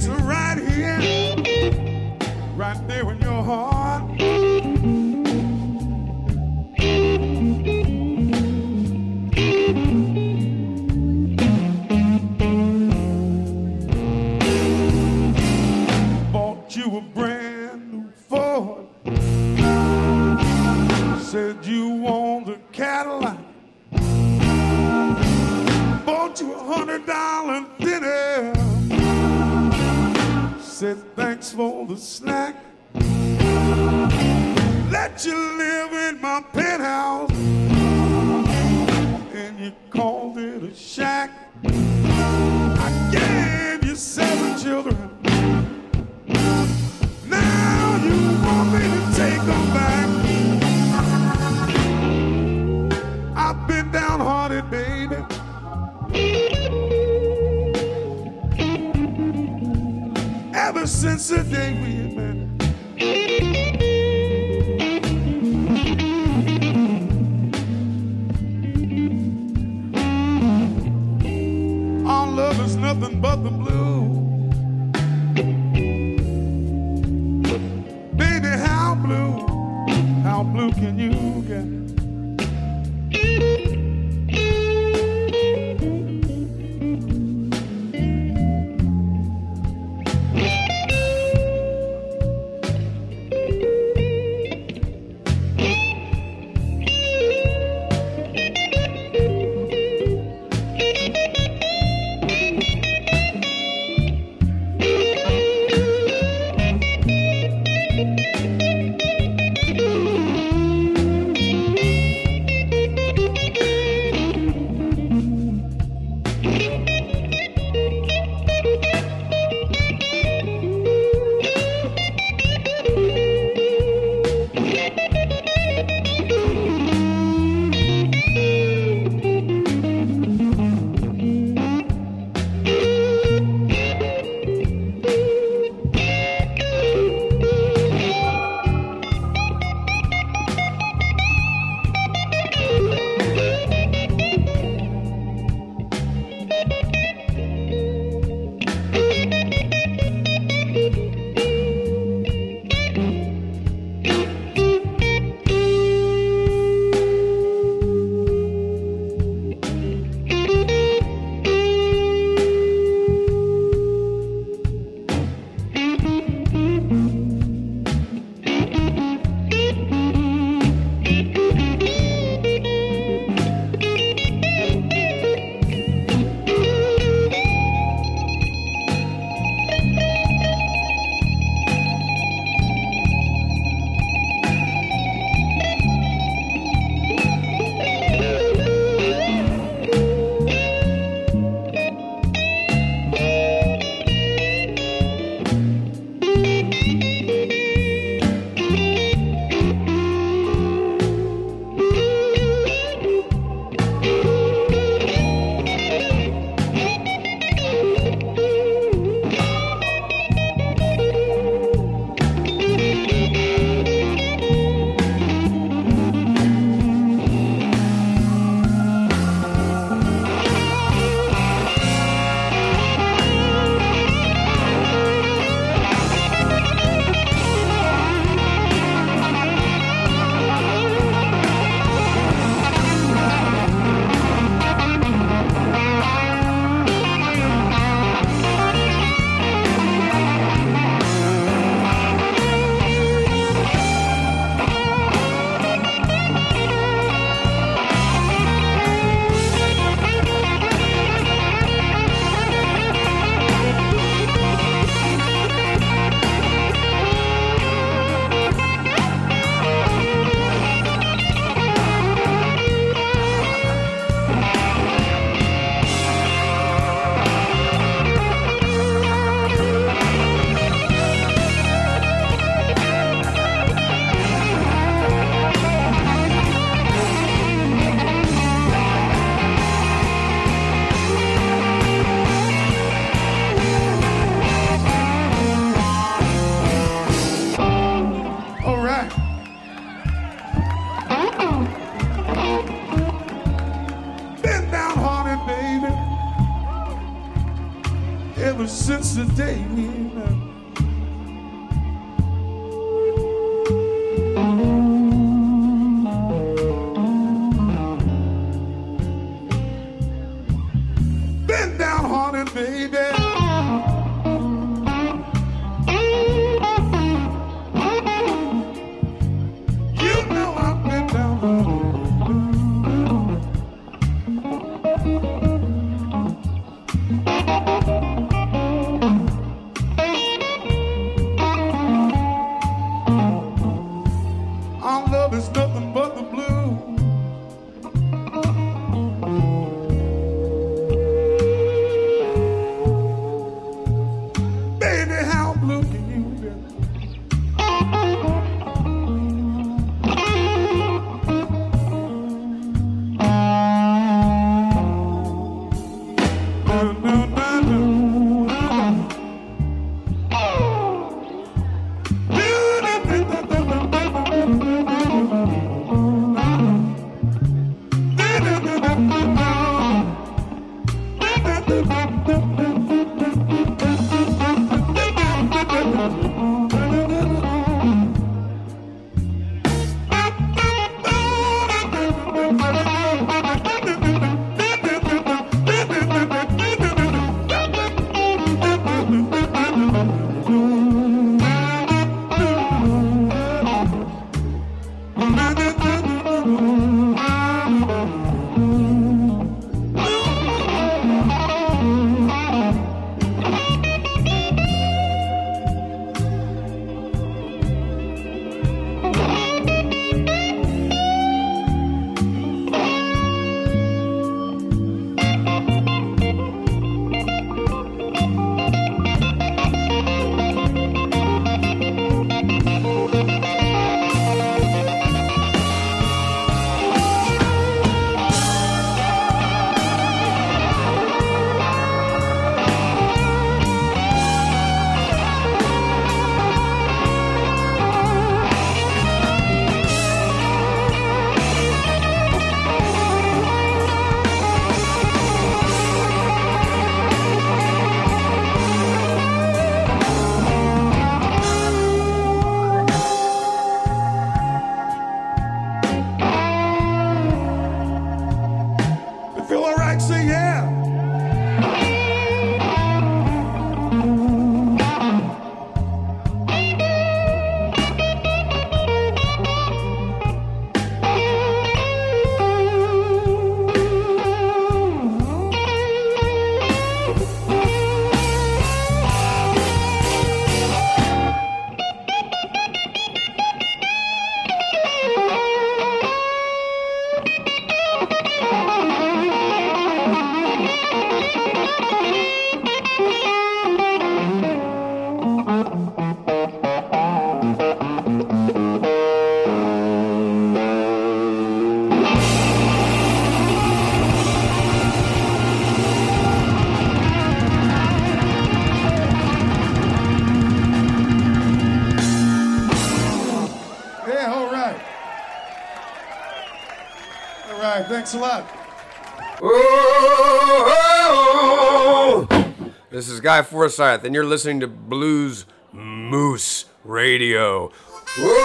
Answer right here, right there in your heart. Bought you a brand new Ford. Said you want a Cadillac. Bought you a hundred dollar thanks for the snack. Let you live in my penthouse. And you called it a shack. I gave you seven children. Since the day we met. Our love is nothing but the blue. Baby, how blue, how blue can you get? Thanks a lot. This is Guy Forsyth, and you're listening to Blues Moose Radio. Whoa!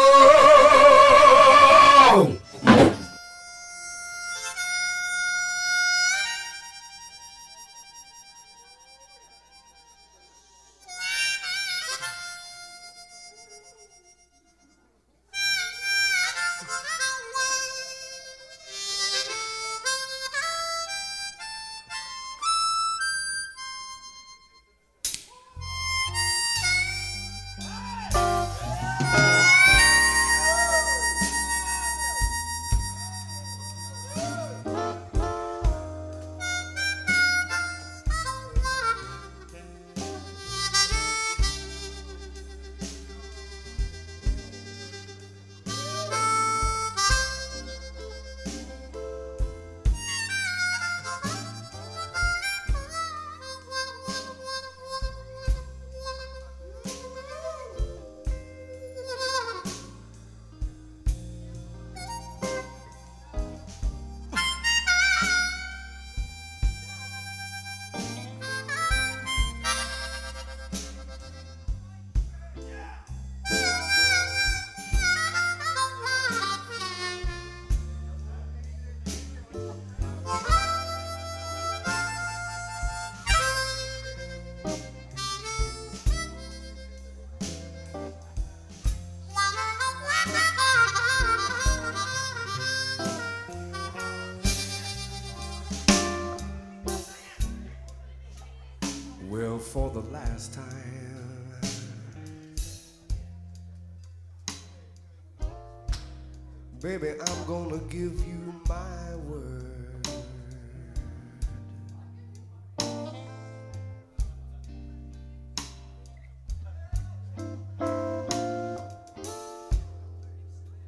Baby, I'm gonna give you my word.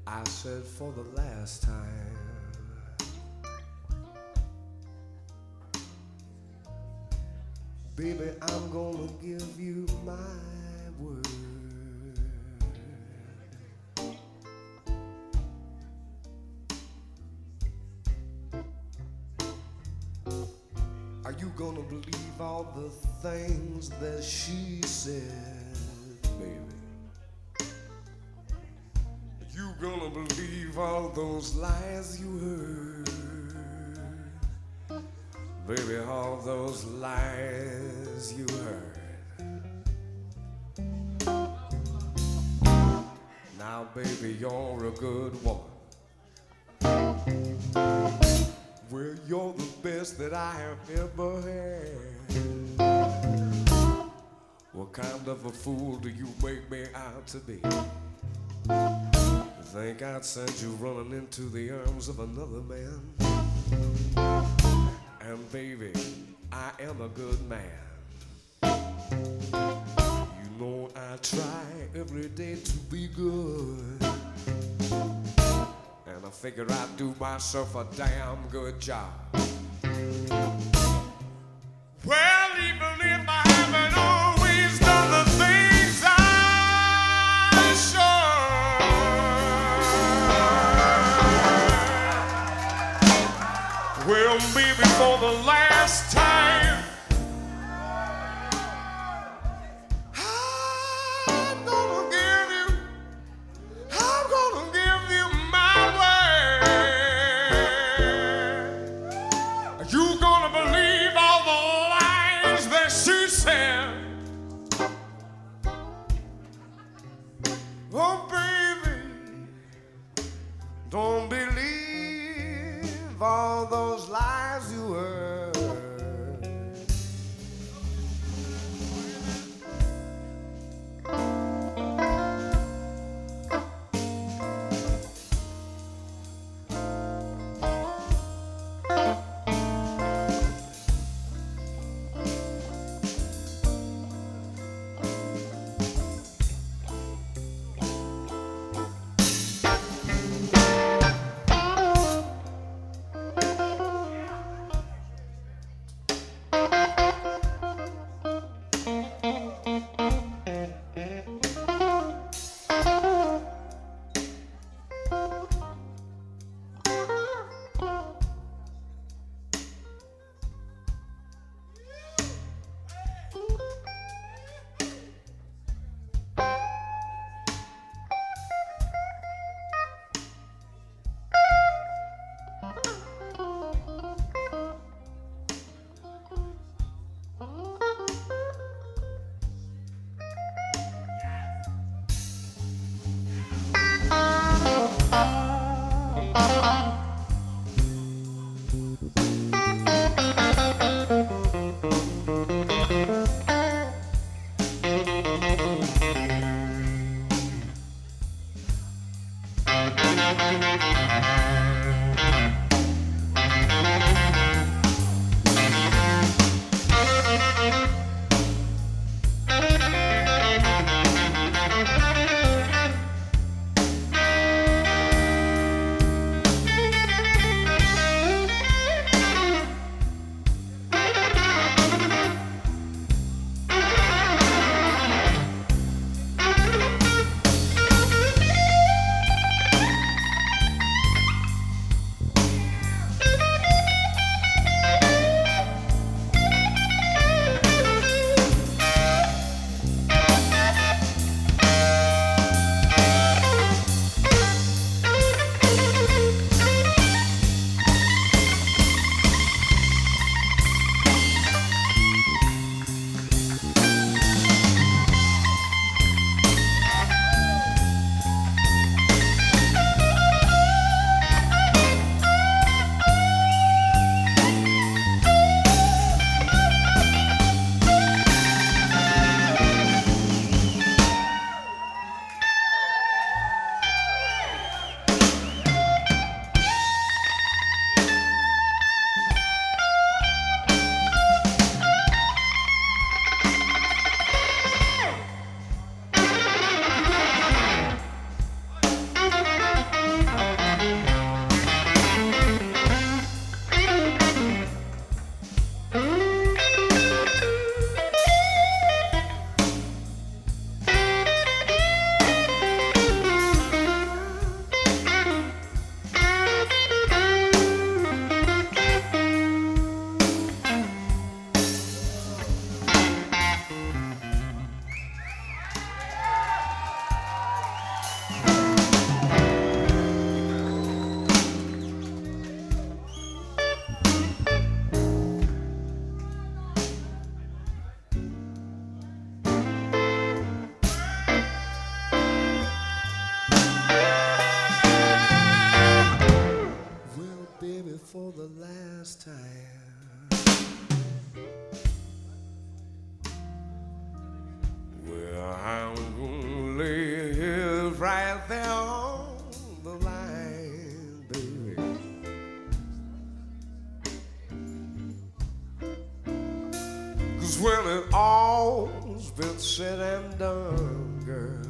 I said for the last time. Baby, I'm gonna give you my word. You gonna believe all the things that she said, baby? You gonna believe all those lies you heard? Baby, all those lies you heard. Now, baby, you're a good woman. I had. What kind of a fool do you make me out to be? Think I'd send you running into the arms of another man? And baby, I am a good man. You know I try every day to be good. And I figure I'd do myself a damn good job. Well, maybe for the last believe all those lies you time. Well, I'm gonna live right there on the line, baby. Cause when it all's been said and done, girl.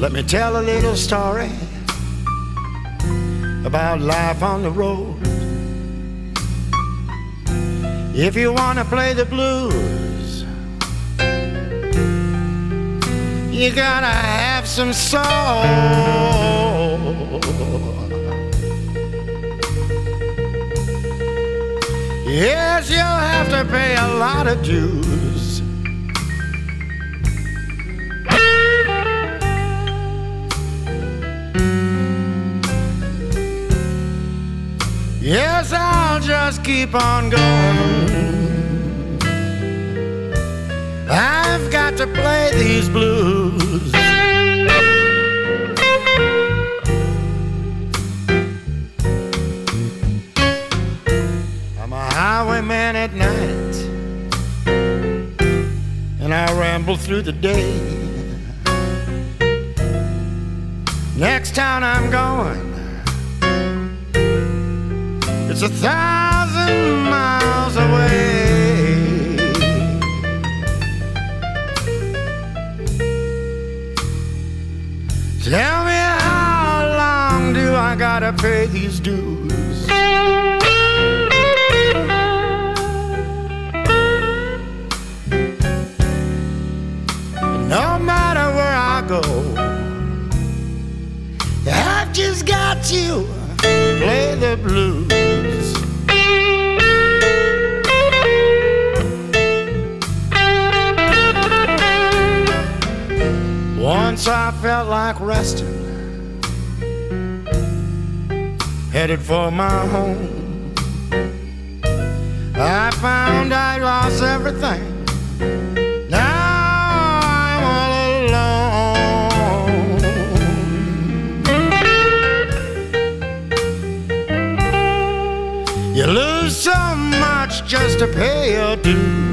Heard. tell a little story about life on the road. If you want to play the blues, you gotta have some soul. Yes, you'll have to pay a lot of dues. Yes, I'll just keep on going. I've got to play these blues. I'm a highwayman at night. and I ramble through the day. Next town I'm going, it's a thousand miles away. Tell me how long do I gotta pay these dues? No matter where I go, I've just got to play the blues. I felt like resting, headed for my home. I found I lost everything. Now I'm all alone. You lose so much just to pay your dues.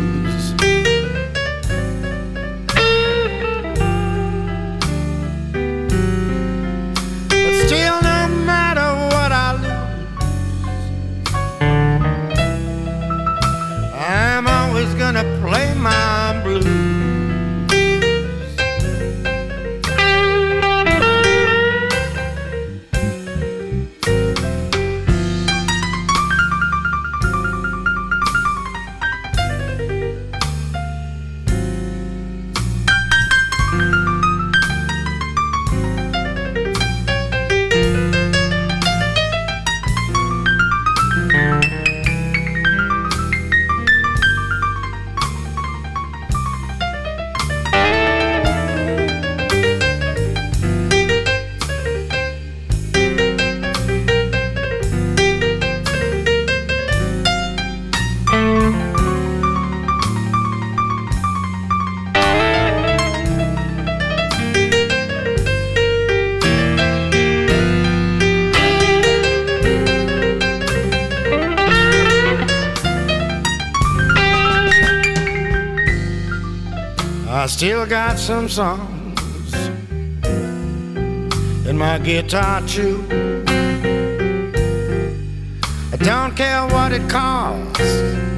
Still got some songs in my guitar too. I don't care what it costs.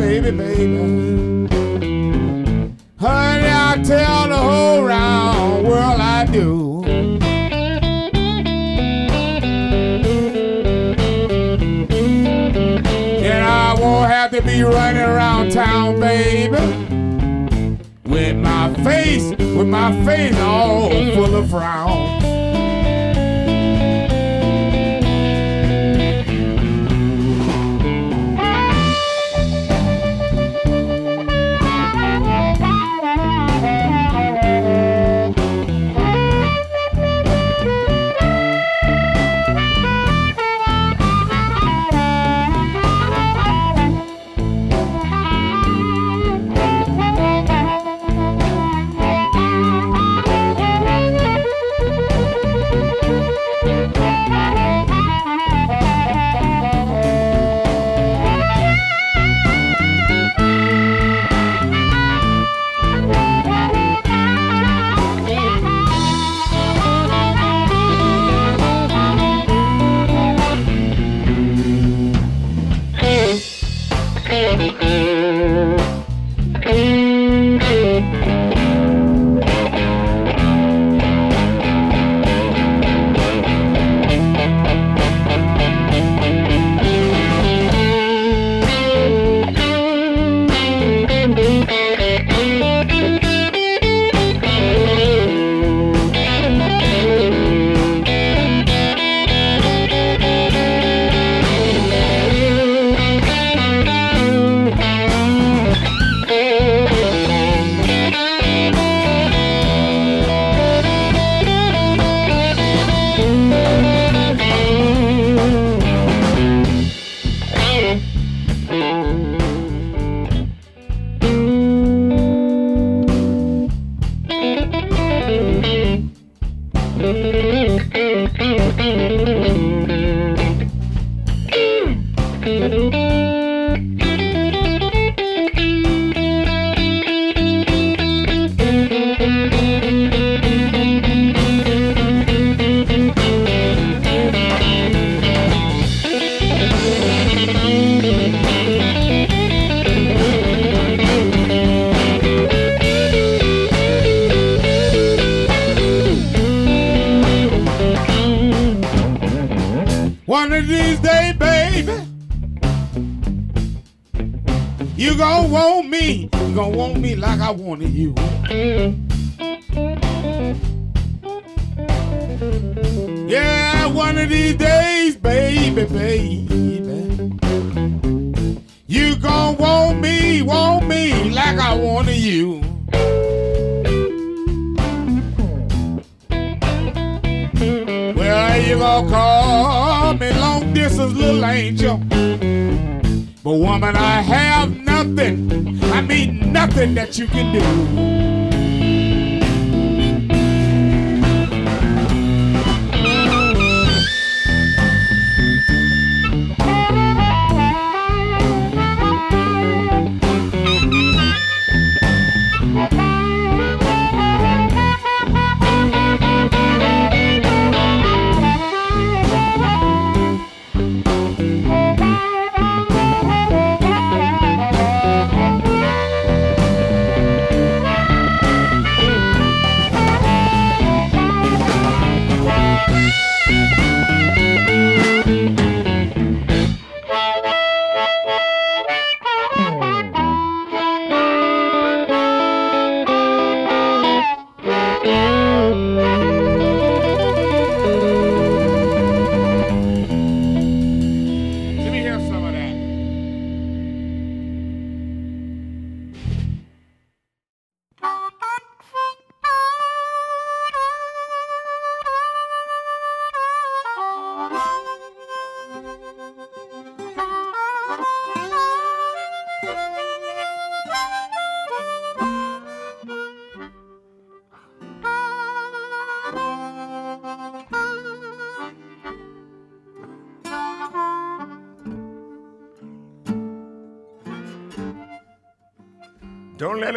baby, baby. Honey, I tell the whole round world I do. And I won't have to be running around town, baby. With my face, with my face all full of frown.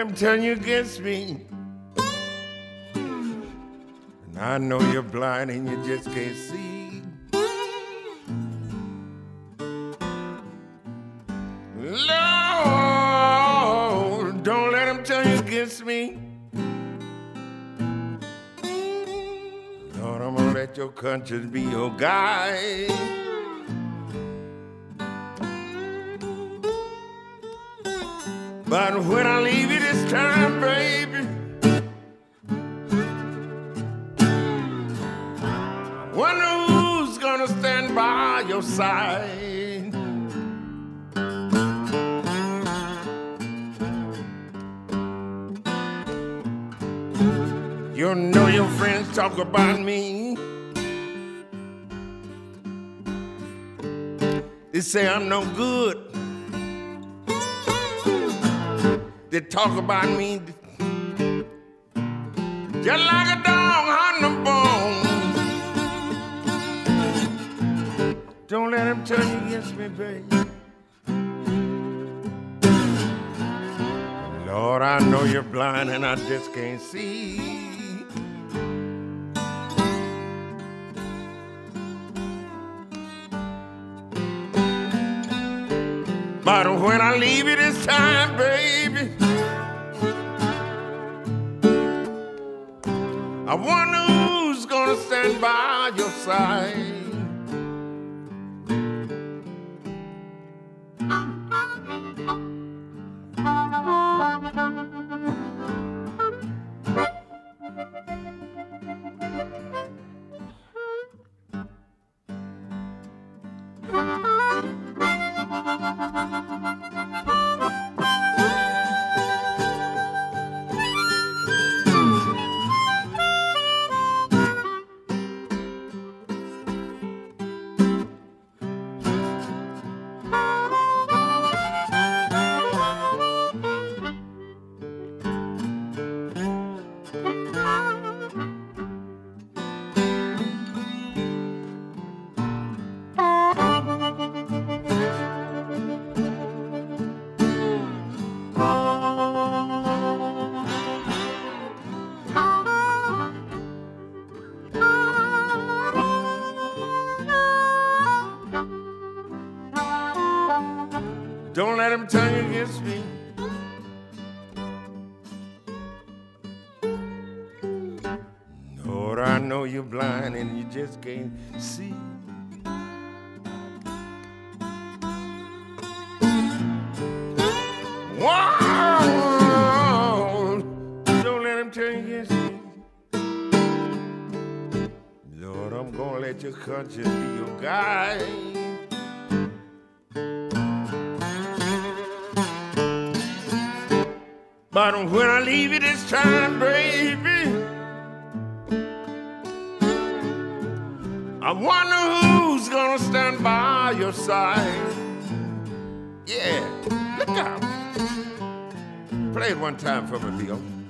Him turn you against me. And I know you're blind and you just can't see. Lord, don't let him turn you against me. Lord, I'm gonna let your conscience be your guide. But when I leave you this time, baby, wonder who's gonna stand by your side. You know your friends talk about me. They say I'm no good. They talk about me just like a dog on the bone. Don't let them turn you against me, baby. Lord, I know you're blind and I just can't see. But when I leave you this time, baby, I wonder who's gonna stand by your side. Don't let be your guide. But when I leave you this time, baby, I wonder who's gonna stand by your side. Yeah, look out. Play it one time for me, Bill.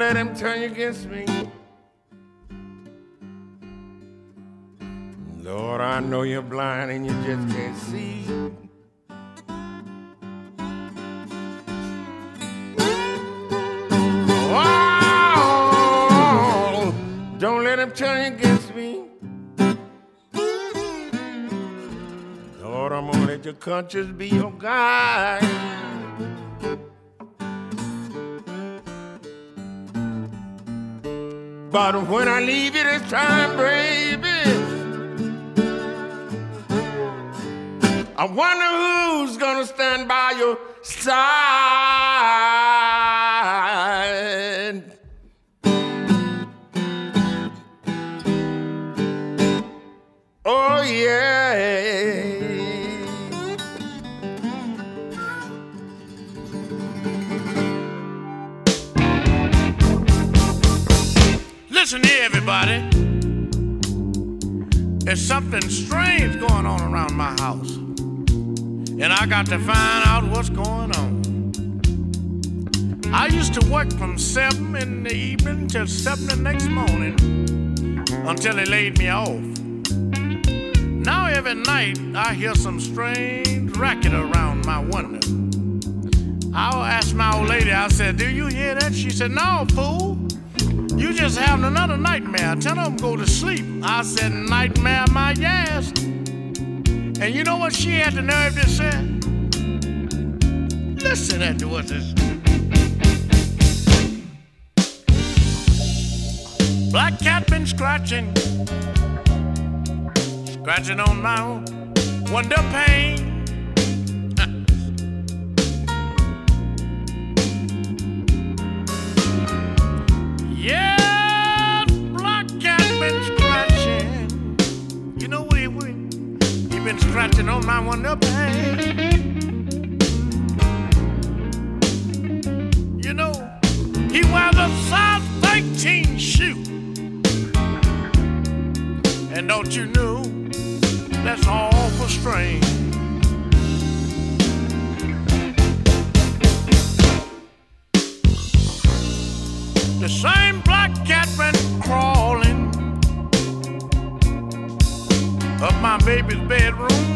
Let him turn you against me. Lord, I know you're blind and you just can't see. Wow! Don't let him turn you against me. Lord, I'm gonna let your conscience be your guide. But when I leave you this time, baby, I wonder who's gonna stand by your side. There's something strange going on around my house. And I got to find out what's going on. I used to work from 7 in the evening till 7 the next morning until they laid me off. Now every night I hear some strange racket around my window. I'll ask my old lady, I said, Do you hear that? She said, No, fool. You just having another nightmare. Tell them go to sleep. I said, Nightmare, my ass. And you know what she had the nerve to say? Listen at what this. Black cat been scratching, scratching on my window pane. Scratching on my window pane. You know, he wears a size 13 shoe. And don't you know, that's awful strange. My baby's bedroom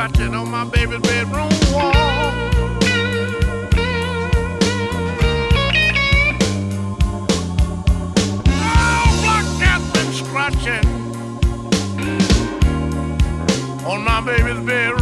scratching on my baby's bedroom wall. scratching on my baby's bed.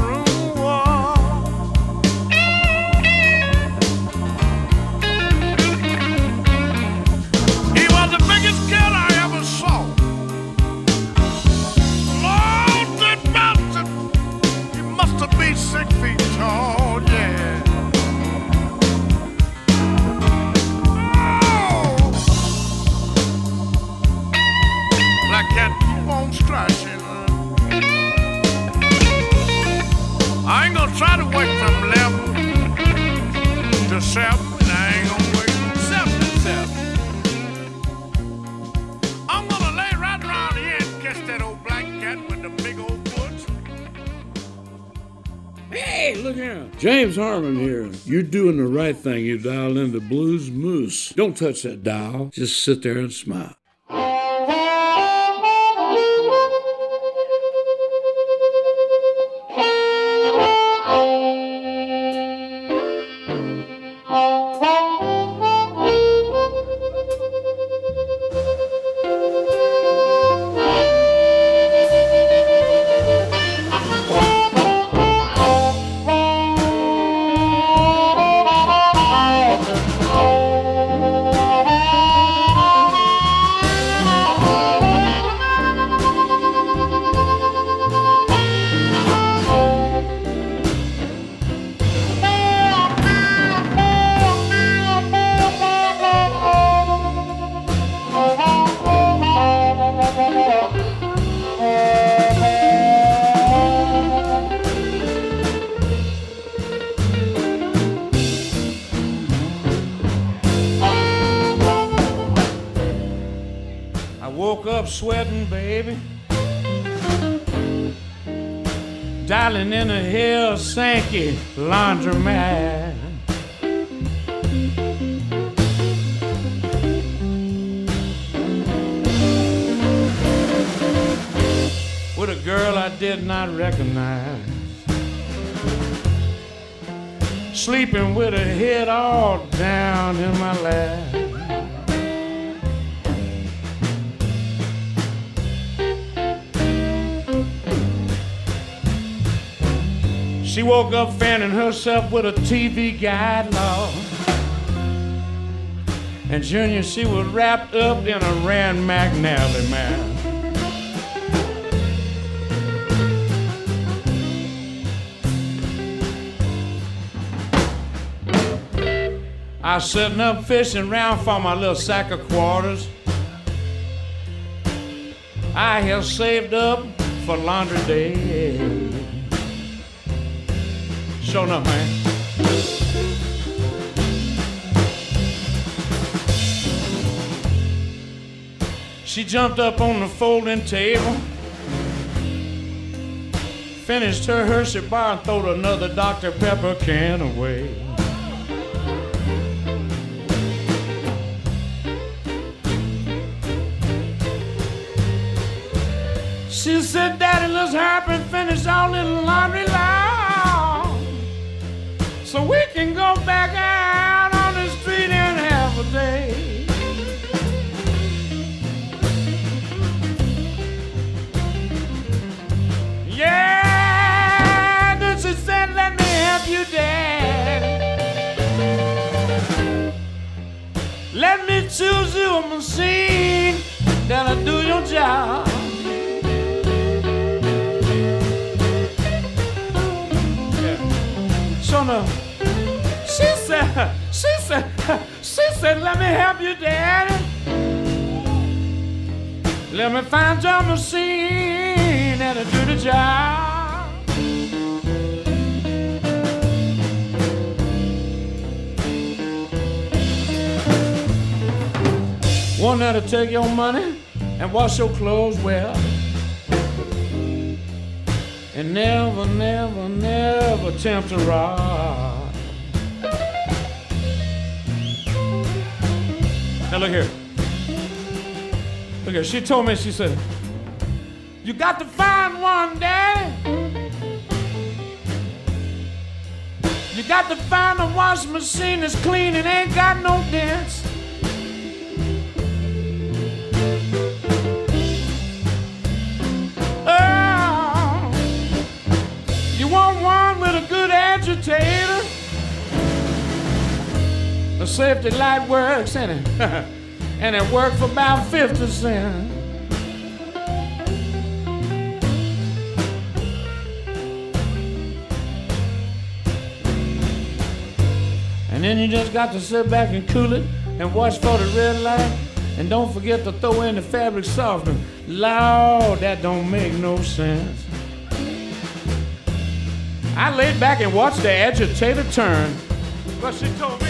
James Harman here. You're doing the right thing. You dial into Blues Moose. Don't touch that dial. Just sit there and smile. Sweating, baby. Dialing in a Helsinki laundromat. With a girl I did not recognize. Sleeping with her head all down in my lap. She woke up fanning herself with a TV guide, Lord. And Junior, she was wrapped up in a Rand McNally, man. I was sitting up fishing around for my little sack of quarters. I have saved up for laundry day. Man. She jumped up on the folding table, finished her Hershey bar, and threw another Dr. Pepper can away. She said, Daddy, let's hurry and finish our little laundry line can go back out on the street in half a day. Yeah, then she said, let me help you, Dad. Let me choose you a machine that'll do your job. Said, let me help you, Daddy. Let me find your machine that'll do the job. One that'll take your money and wash your clothes well. And never, never, never tempt to rod. Now look here. Look here. She told me, she said, You got to find one, Daddy. You got to find a washing machine that's clean and ain't got no dents. Oh, you want one with a good agitator? The safety light works and it, and it worked for about 50 cents. And then you just got to sit back and cool it and watch for the red light. And don't forget to throw in the fabric softener. Lord, that don't make no sense. I laid back and watched the agitator turn. But she told me.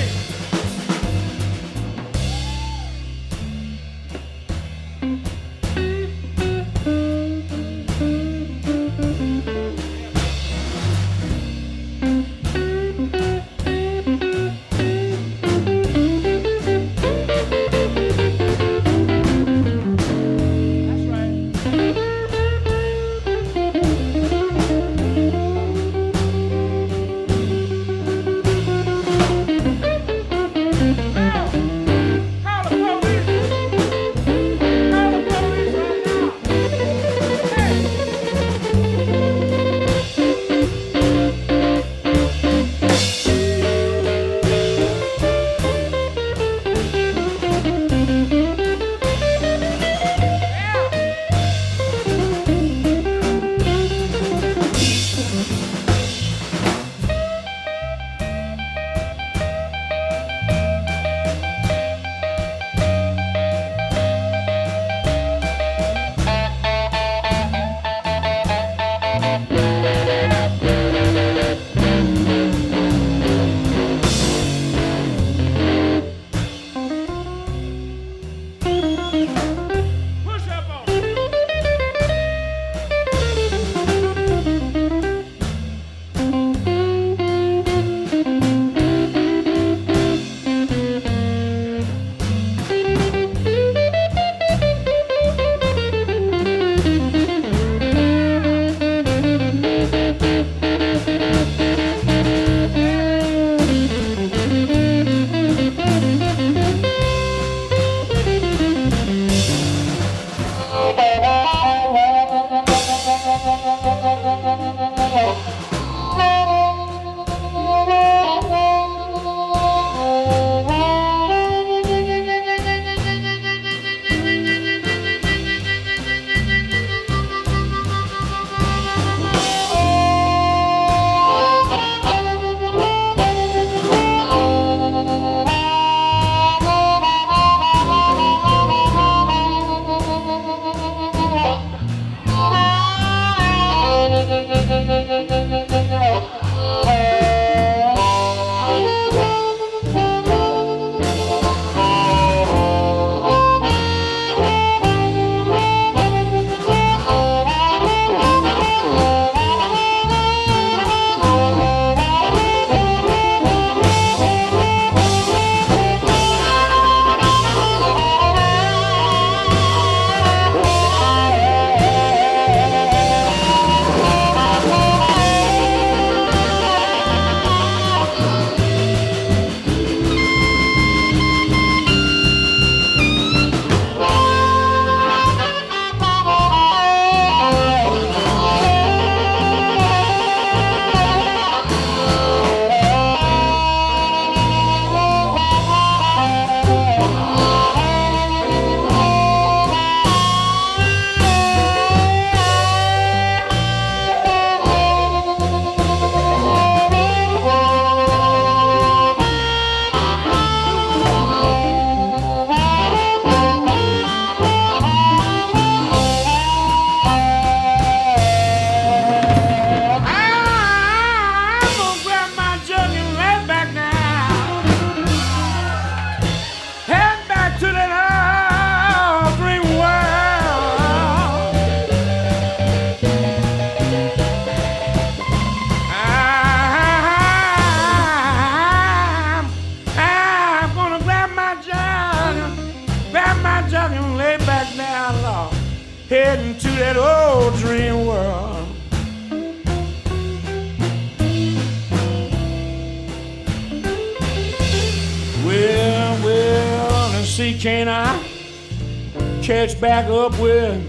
Back up with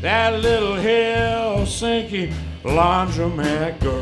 that little Helsinki laundromat girl.